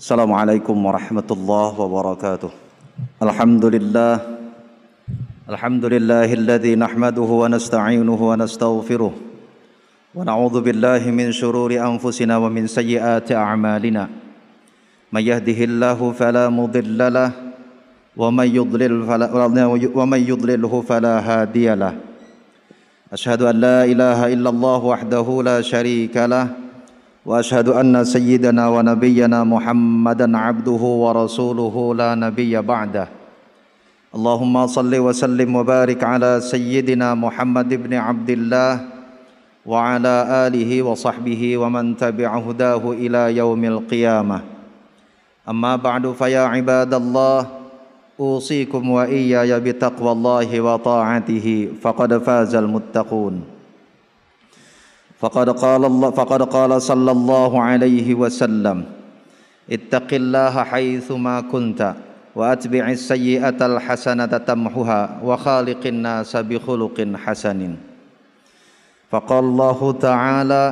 السلام عليكم ورحمة الله وبركاته. الحمد لله الحمد لله الذي نحمده ونستعينه ونستغفره ونعوذ بالله من شرور أنفسنا ومن سيئات أعمالنا. من يهده الله فلا مضل له ومن يضلل فلا ومن يضلله فلا هادي له. أشهد أن لا إله إلا الله وحده لا شريك له وأشهد أن سيدنا ونبينا محمدا عبده ورسوله لا نبي بعده. اللهم صل وسلم وبارك على سيدنا محمد بن عبد الله وعلى آله وصحبه ومن تبع هداه إلى يوم القيامة. أما بعد فيا عباد الله أوصيكم وإياي بتقوى الله وطاعته فقد فاز المتقون. فقد قال الله فقد قال صلى الله عليه وسلم اتق الله حيثما كنت وأتبع السيئة الحسنة تمحها وخالق الناس بخلق حسن. فقال الله تعالى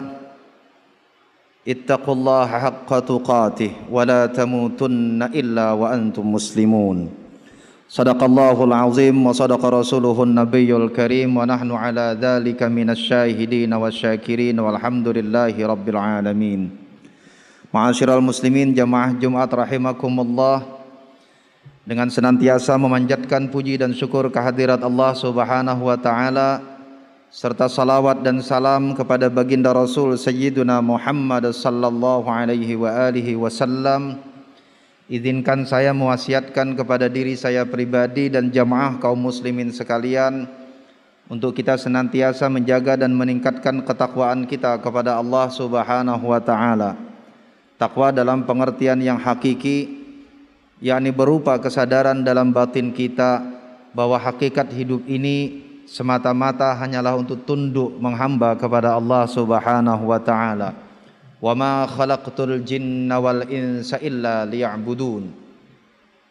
اتقوا الله حق تقاته ولا تموتن إلا وأنتم مسلمون. Sadaqallahul azim wa sadaqa rasuluhun nabiyul karim wa nahnu ala dhalika minas syahidina wa syakirin walhamdulillahi rabbil alamin. Ma'asyiral muslimin jamaah Jumat rahimakumullah dengan senantiasa memanjatkan puji dan syukur kehadirat Allah Subhanahu wa taala serta salawat dan salam kepada baginda Rasul Sayyiduna Muhammad sallallahu alaihi wa alihi wasallam Izinkan saya mewasiatkan kepada diri saya pribadi dan jamaah kaum muslimin sekalian untuk kita senantiasa menjaga dan meningkatkan ketakwaan kita kepada Allah Subhanahu wa taala. Takwa dalam pengertian yang hakiki yakni berupa kesadaran dalam batin kita bahwa hakikat hidup ini semata-mata hanyalah untuk tunduk menghamba kepada Allah Subhanahu wa taala wa ma khalaqtul jinna wal insa illa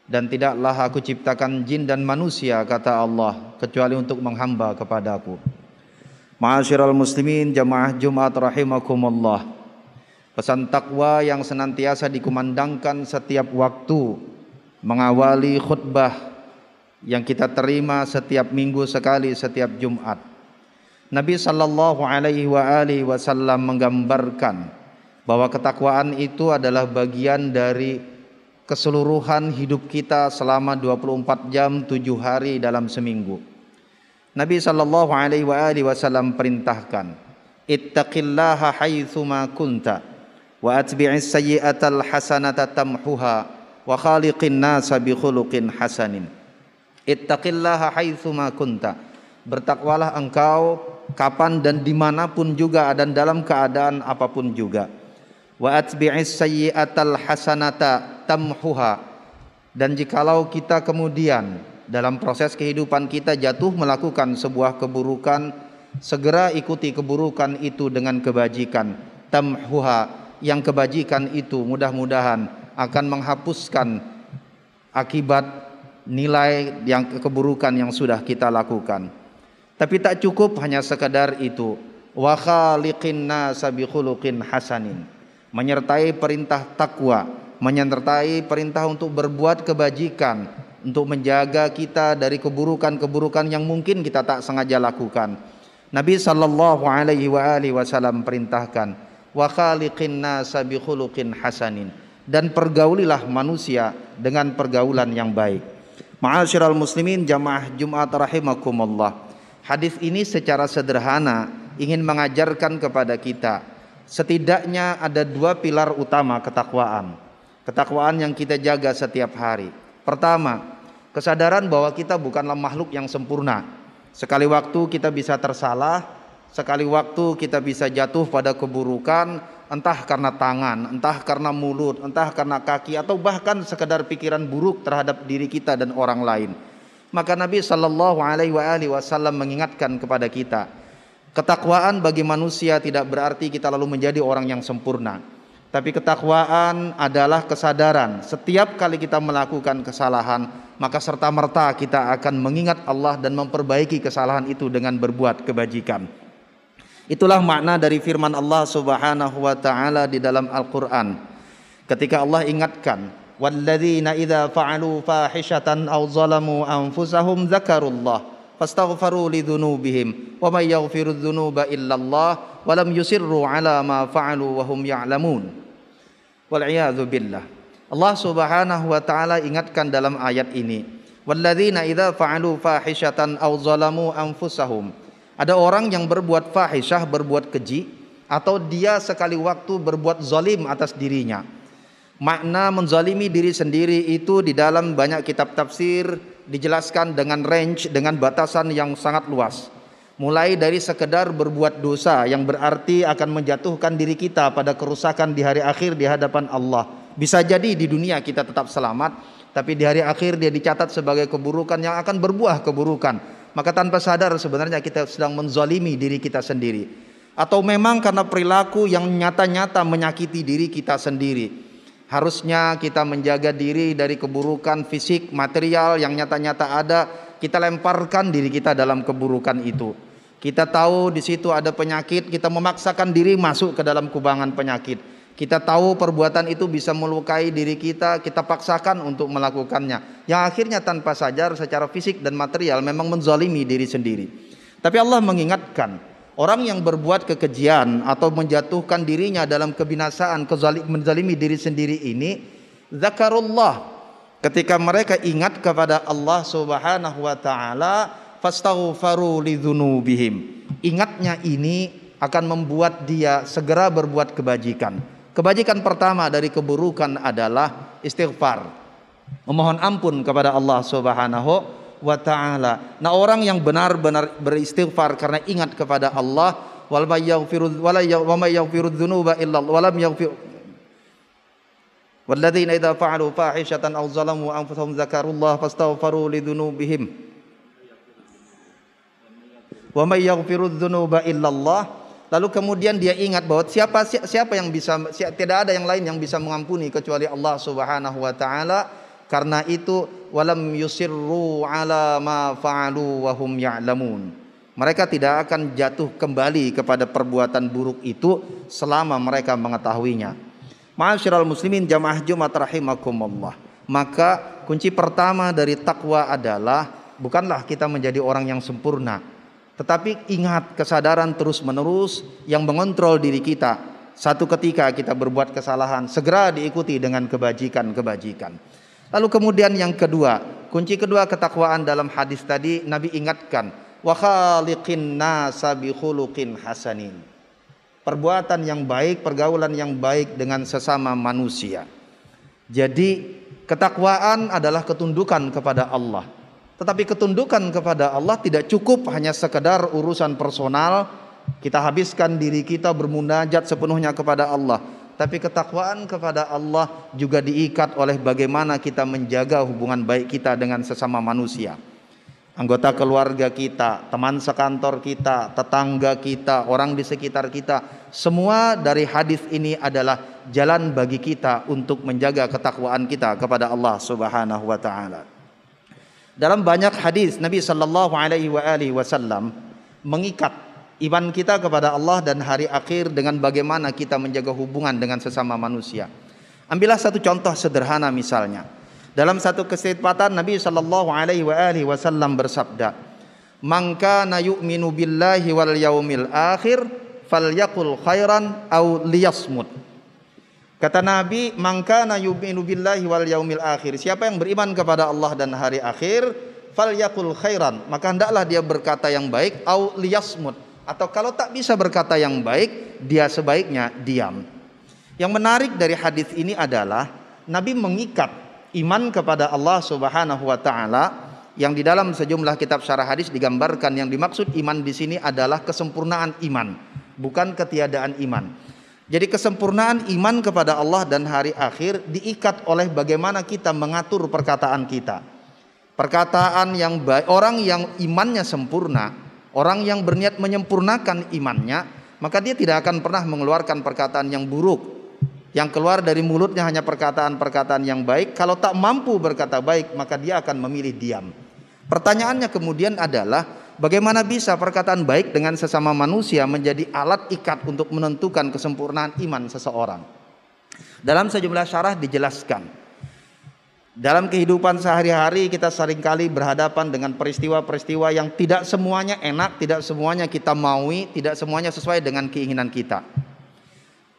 dan tidaklah aku ciptakan jin dan manusia kata Allah kecuali untuk menghamba kepadaku. Ma'asyiral muslimin jamaah Jumat rahimakumullah. Pesan takwa yang senantiasa dikumandangkan setiap waktu mengawali khutbah yang kita terima setiap minggu sekali setiap Jumat. Nabi sallallahu alaihi wa alihi wasallam menggambarkan bahwa ketakwaan itu adalah bagian dari keseluruhan hidup kita selama 24 jam 7 hari dalam seminggu. Nabi sallallahu alaihi wasallam perintahkan, "Ittaqillaha haitsuma kunta wa atbi'is sayyi'atal hasanata tamhuha wa khaliqin nasa bi khuluqin hasanin." Ittaqillaha haitsuma kunta. Bertakwalah engkau kapan dan di mana pun juga dan dalam keadaan apa pun juga wa atbi'is sayyi'atal hasanata tamhuha. Dan jikalau kita kemudian dalam proses kehidupan kita jatuh melakukan sebuah keburukan segera ikuti keburukan itu dengan kebajikan tamhuha. Yang kebajikan itu mudah-mudahan akan menghapuskan akibat nilai yang keburukan yang sudah kita lakukan. Tapi tak cukup hanya sekadar itu. Wa khaliqin nasa hasanin menyertai perintah takwa, menyertai perintah untuk berbuat kebajikan, untuk menjaga kita dari keburukan-keburukan yang mungkin kita tak sengaja lakukan. Nabi sallallahu alaihi wa alihi wasallam perintahkan wa khaliqin nasa bi khuluqin hasanin dan pergaulilah manusia dengan pergaulan yang baik. Ma'asyiral muslimin jamaah Jumat rahimakumullah. Hadis ini secara sederhana ingin mengajarkan kepada kita setidaknya ada dua pilar utama ketakwaan. Ketakwaan yang kita jaga setiap hari. Pertama, kesadaran bahwa kita bukanlah makhluk yang sempurna. Sekali waktu kita bisa tersalah, sekali waktu kita bisa jatuh pada keburukan, entah karena tangan, entah karena mulut, entah karena kaki atau bahkan sekedar pikiran buruk terhadap diri kita dan orang lain. Maka Nabi Shallallahu Alaihi Wasallam mengingatkan kepada kita, Ketakwaan bagi manusia tidak berarti kita lalu menjadi orang yang sempurna. Tapi ketakwaan adalah kesadaran setiap kali kita melakukan kesalahan, maka serta merta kita akan mengingat Allah dan memperbaiki kesalahan itu dengan berbuat kebajikan. Itulah makna dari firman Allah Subhanahu wa taala di dalam Al-Qur'an. ketika Allah ingatkan walladzina idza fa'alu fahishatan aw zalamu anfusahum fastaghfaru lidzunubihim wa may yaghfiru dzunuba illallah wa lam yusirru ala ma fa'alu wa hum ya'lamun wal billah Allah Subhanahu wa taala ingatkan dalam ayat ini walladzina idza fa'alu fahishatan aw zalamu anfusahum. Ada orang yang berbuat fahishah berbuat keji atau dia sekali waktu berbuat zalim atas dirinya Makna menzalimi diri sendiri itu di dalam banyak kitab tafsir dijelaskan dengan range dengan batasan yang sangat luas. Mulai dari sekedar berbuat dosa yang berarti akan menjatuhkan diri kita pada kerusakan di hari akhir di hadapan Allah. Bisa jadi di dunia kita tetap selamat, tapi di hari akhir dia dicatat sebagai keburukan yang akan berbuah keburukan. Maka tanpa sadar sebenarnya kita sedang menzalimi diri kita sendiri. Atau memang karena perilaku yang nyata-nyata menyakiti diri kita sendiri Harusnya kita menjaga diri dari keburukan fisik, material yang nyata-nyata ada, kita lemparkan diri kita dalam keburukan itu. Kita tahu di situ ada penyakit, kita memaksakan diri masuk ke dalam kubangan penyakit. Kita tahu perbuatan itu bisa melukai diri kita, kita paksakan untuk melakukannya. Yang akhirnya tanpa sadar secara fisik dan material memang menzalimi diri sendiri. Tapi Allah mengingatkan, Orang yang berbuat kekejian atau menjatuhkan dirinya dalam kebinasaan, kezalim, menzalimi diri sendiri ini, zakarullah. Ketika mereka ingat kepada Allah Subhanahu wa taala, fastaghfaru lidzunubihim. Ingatnya ini akan membuat dia segera berbuat kebajikan. Kebajikan pertama dari keburukan adalah istighfar. Memohon ampun kepada Allah Subhanahu wa taala. Nah, orang yang benar-benar beristighfar karena ingat kepada Allah, wal yaghfiru wala wa may yaghfiru dzunuba illa wa lam yaghfir والذين إذا فعلوا فاحشة أو ظلموا أنفسهم ذكروا الله فاستغفروا لذنوبهم ومن يغفر الذنوب إلا الله Lalu kemudian dia ingat bahwa siapa siapa yang bisa tidak ada yang lain yang bisa mengampuni kecuali Allah Subhanahu wa taala. Karena itu walam yusirru ala ma fa'alu wa hum ya'lamun. Mereka tidak akan jatuh kembali kepada perbuatan buruk itu selama mereka mengetahuinya. Ma'asyiral muslimin jamaah Jumat rahimakumullah. Maka kunci pertama dari takwa adalah bukanlah kita menjadi orang yang sempurna, tetapi ingat kesadaran terus-menerus yang mengontrol diri kita. Satu ketika kita berbuat kesalahan, segera diikuti dengan kebajikan-kebajikan. Lalu kemudian yang kedua, kunci kedua ketakwaan dalam hadis tadi Nabi ingatkan, wa khaliqin nasa hasanin. Perbuatan yang baik, pergaulan yang baik dengan sesama manusia. Jadi ketakwaan adalah ketundukan kepada Allah. Tetapi ketundukan kepada Allah tidak cukup hanya sekedar urusan personal, kita habiskan diri kita bermunajat sepenuhnya kepada Allah tapi ketakwaan kepada Allah juga diikat oleh bagaimana kita menjaga hubungan baik kita dengan sesama manusia. Anggota keluarga kita, teman sekantor kita, tetangga kita, orang di sekitar kita, semua dari hadis ini adalah jalan bagi kita untuk menjaga ketakwaan kita kepada Allah Subhanahu wa taala. Dalam banyak hadis Nabi sallallahu alaihi wasallam mengikat iman kita kepada Allah dan hari akhir dengan bagaimana kita menjaga hubungan dengan sesama manusia. Ambillah satu contoh sederhana misalnya. Dalam satu kesempatan Nabi sallallahu alaihi wasallam bersabda, "Man kana yu'minu billahi wal yaumil akhir falyaqul khairan aw liyasmut." Kata Nabi, "Man kana yu'minu billahi wal yaumil akhir." Siapa yang beriman kepada Allah dan hari akhir, falyaqul khairan, maka hendaklah dia berkata yang baik aw liyasmut atau kalau tak bisa berkata yang baik, dia sebaiknya diam. Yang menarik dari hadis ini adalah Nabi mengikat iman kepada Allah Subhanahu wa taala yang di dalam sejumlah kitab syarah hadis digambarkan yang dimaksud iman di sini adalah kesempurnaan iman, bukan ketiadaan iman. Jadi kesempurnaan iman kepada Allah dan hari akhir diikat oleh bagaimana kita mengatur perkataan kita. Perkataan yang baik, orang yang imannya sempurna, Orang yang berniat menyempurnakan imannya, maka dia tidak akan pernah mengeluarkan perkataan yang buruk. Yang keluar dari mulutnya hanya perkataan-perkataan yang baik. Kalau tak mampu berkata baik, maka dia akan memilih diam. Pertanyaannya kemudian adalah bagaimana bisa perkataan baik dengan sesama manusia menjadi alat ikat untuk menentukan kesempurnaan iman seseorang. Dalam sejumlah syarah dijelaskan dalam kehidupan sehari-hari kita sering kali berhadapan dengan peristiwa-peristiwa yang tidak semuanya enak, tidak semuanya kita maui, tidak semuanya sesuai dengan keinginan kita.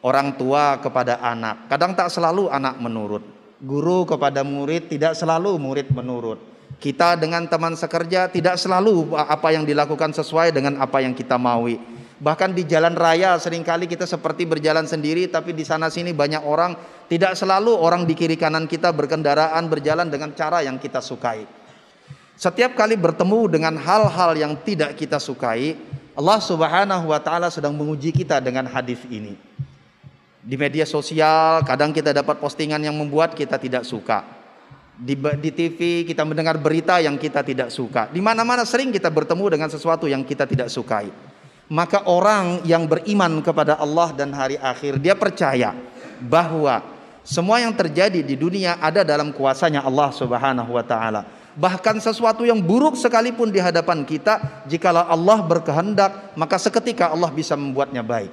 Orang tua kepada anak, kadang tak selalu anak menurut. Guru kepada murid, tidak selalu murid menurut. Kita dengan teman sekerja tidak selalu apa yang dilakukan sesuai dengan apa yang kita maui. Bahkan di jalan raya sering kali kita seperti berjalan sendiri tapi di sana sini banyak orang tidak selalu orang di kiri kanan kita berkendaraan berjalan dengan cara yang kita sukai. Setiap kali bertemu dengan hal-hal yang tidak kita sukai, Allah Subhanahu wa taala sedang menguji kita dengan hadis ini. Di media sosial kadang kita dapat postingan yang membuat kita tidak suka. Di, di TV kita mendengar berita yang kita tidak suka. Di mana-mana sering kita bertemu dengan sesuatu yang kita tidak sukai maka orang yang beriman kepada Allah dan hari akhir dia percaya bahwa semua yang terjadi di dunia ada dalam kuasanya Allah Subhanahu wa taala. Bahkan sesuatu yang buruk sekalipun di hadapan kita, jikalau Allah berkehendak, maka seketika Allah bisa membuatnya baik.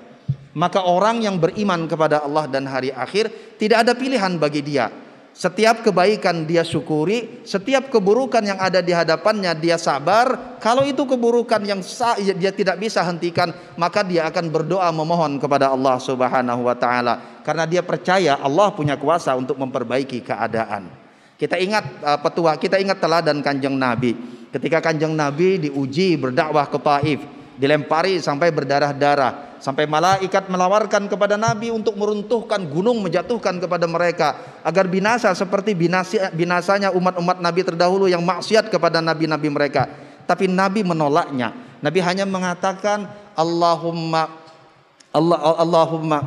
Maka orang yang beriman kepada Allah dan hari akhir tidak ada pilihan bagi dia setiap kebaikan dia syukuri, setiap keburukan yang ada di hadapannya dia sabar. Kalau itu keburukan yang dia tidak bisa hentikan, maka dia akan berdoa memohon kepada Allah Subhanahu wa taala karena dia percaya Allah punya kuasa untuk memperbaiki keadaan. Kita ingat uh, petua, kita ingat teladan Kanjeng Nabi. Ketika Kanjeng Nabi diuji berdakwah ke Taif, dilempari sampai berdarah-darah sampai malaikat melawarkan kepada Nabi untuk meruntuhkan gunung menjatuhkan kepada mereka agar binasa seperti binasa, binasanya umat-umat Nabi terdahulu yang maksiat kepada nabi-nabi mereka. Tapi Nabi menolaknya. Nabi hanya mengatakan Allahumma Allah Allahumma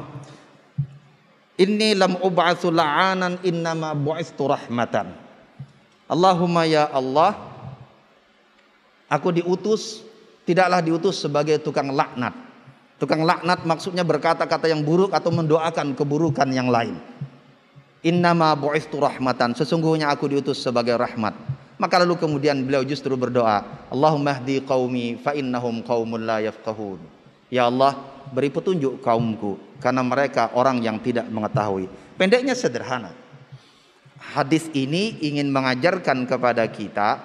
inni lam ub'atsu la'anan innama bu'istu rahmatan. Allahumma ya Allah aku diutus tidaklah diutus sebagai tukang laknat Tukang laknat maksudnya berkata-kata yang buruk atau mendoakan keburukan yang lain. Innama bu'istu rahmatan. Sesungguhnya aku diutus sebagai rahmat. Maka lalu kemudian beliau justru berdoa, Allahumma hdi qaumi fa innahum la yafqahun. Ya Allah, beri petunjuk kaumku karena mereka orang yang tidak mengetahui. Pendeknya sederhana. Hadis ini ingin mengajarkan kepada kita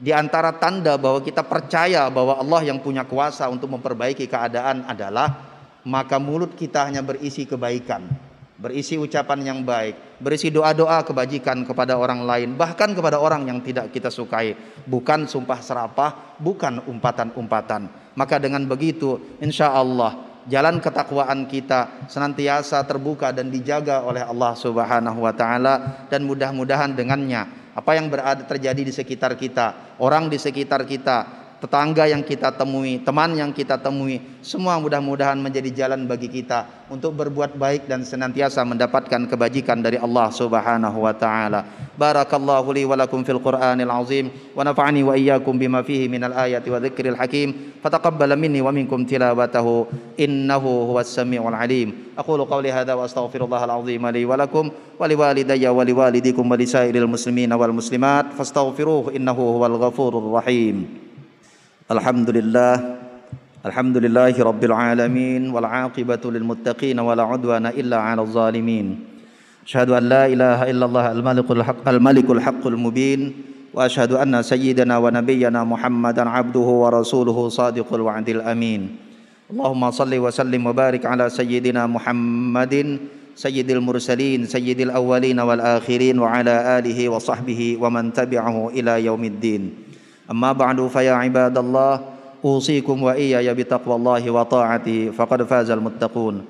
di antara tanda bahwa kita percaya bahwa Allah yang punya kuasa untuk memperbaiki keadaan adalah maka mulut kita hanya berisi kebaikan, berisi ucapan yang baik, berisi doa-doa kebajikan kepada orang lain, bahkan kepada orang yang tidak kita sukai, bukan sumpah serapah, bukan umpatan-umpatan. Maka dengan begitu, insya Allah jalan ketakwaan kita senantiasa terbuka dan dijaga oleh Allah Subhanahu wa taala dan mudah-mudahan dengannya apa yang berada terjadi di sekitar kita, orang di sekitar kita, tetangga yang kita temui, teman yang kita temui, semua mudah-mudahan menjadi jalan bagi kita untuk berbuat baik dan senantiasa mendapatkan kebajikan dari Allah Subhanahu wa taala. Barakallahu li wa lakum fil Qur'anil azim wa nafa'ani wa iyyakum bima fihi minal ayati wa dzikril hakim. Fataqabbal minni wa minkum tilawatahu innahu huwas samiul alim. Aqulu qawli hadza wa astaghfirullahal azim li wa lakum wa liwalidayya wa liwalidikum wa lisairil muslimin wal muslimat fastaghfiruhu innahu huwal ghafurur rahim. الحمد لله الحمد لله رب العالمين والعاقبة للمتقين ولا عدوان إلا على الظالمين أشهد أن لا إله إلا الله الملك الحق, الملك الحق المبين وأشهد أن سيدنا ونبينا محمدا عبده ورسوله صادق الوعد الأمين اللهم صل وسلم وبارك على سيدنا محمد سيد المرسلين سيد الأولين والآخرين وعلى آله وصحبه ومن تبعه إلى يوم الدين أما بعد فيا عباد الله أوصيكم وإياي بتقوى الله وطاعته فقد فاز المتقون.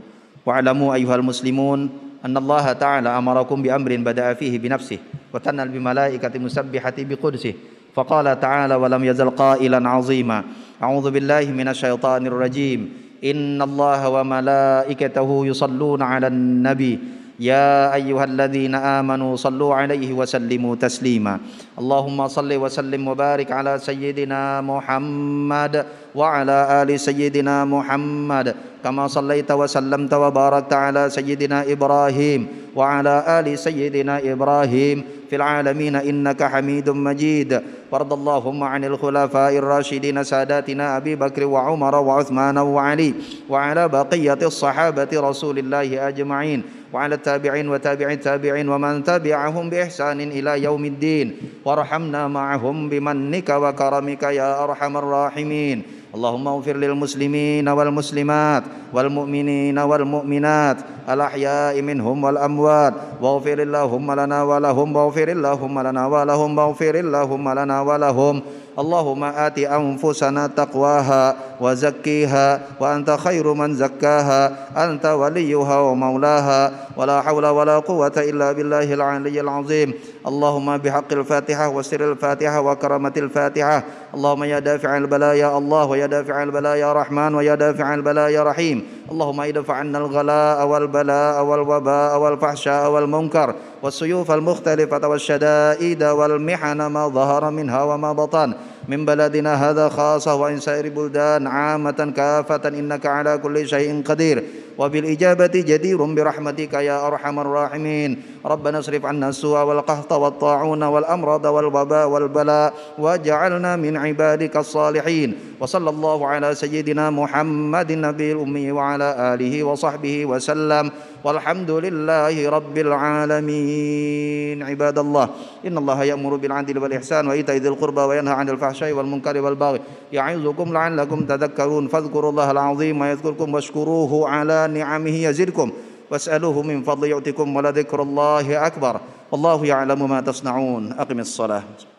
واعلموا أيها المسلمون أن الله تعالى أمركم بأمر بدأ فيه بنفسه وثنى بملائكة مسبحة بقدسه فقال تعالى ولم يزل قائلا عظيما أعوذ بالله من الشيطان الرجيم. إن الله وملائكته يصلون على النبي. يا أيها الذين آمنوا صلوا عليه وسلموا تسليما. اللهم صل وسلم وبارك على سيدنا محمد وعلى آل سيدنا محمد. كما صليت وسلمت وباركت على سيدنا إبراهيم وعلى آل سيدنا إبراهيم في العالمين إنك حميد مجيد. وارض اللهم عن الخلفاء الراشدين ساداتنا أبي بكر وعمر وعثمان وعلي وعلى بقية الصحابة رسول الله أجمعين. وعلى التابعين وتابع التابعين ومن تبعهم بإحسان إلى يوم الدين. وارحمنا معهم بمنك وكرمك يا أرحم الراحمين. اللهم اغفر للمسلمين والمسلمات والمؤمنين والمؤمنات الأحياء منهم والأموات. واغفر اللهم لنا ولهم واغفر اللهم لنا ولهم واغفر اللهم لنا ولهم. اللهم آت أنفسنا تقواها وزكيها وأنت خير من زكاها أنت وليها ومولاها. ولا حول ولا قوة إلا بالله العلي العظيم. اللهم بحق الفاتحة وسر الفاتحة وكرمة الفاتحة. اللهم يا دافع البلاء يا الله ويا دافع البلاء يا رحمن ويا دافع البلاء يا رحيم. اللهم ادفع عنا الغلاء والبلاء والوباء والفحشاء والمنكر والسيوف المختلفة والشدائد والمحن ما ظهر منها وما بطن. من بلدنا هذا خاصة وإن سائر بلدان عامة كافة إنك على كل شيء قدير. وبالإجابة جدير برحمتك يا أرحم الراحمين. ربنا اصرف عنا السوء والقهط والطاعون والأمراض والوباء والبلاء واجعلنا من عبادك الصالحين. وصلى الله على سيدنا محمد النبي الأمي وعلى آله وصحبه وسلم. والحمد لله رب العالمين. عباد الله إن الله يأمر بالعدل والإحسان وإيتاء ذي القربى وينهى عن الفحشاء والمنكر والبغي يعظكم لعلكم تذكرون. فاذكروا الله العظيم ويذكركم واشكروه على نعمه يزدكم. واسألوه من فضل يؤتكم ولذكر الله أكبر. والله يعلم ما تصنعون. أقم الصلاة.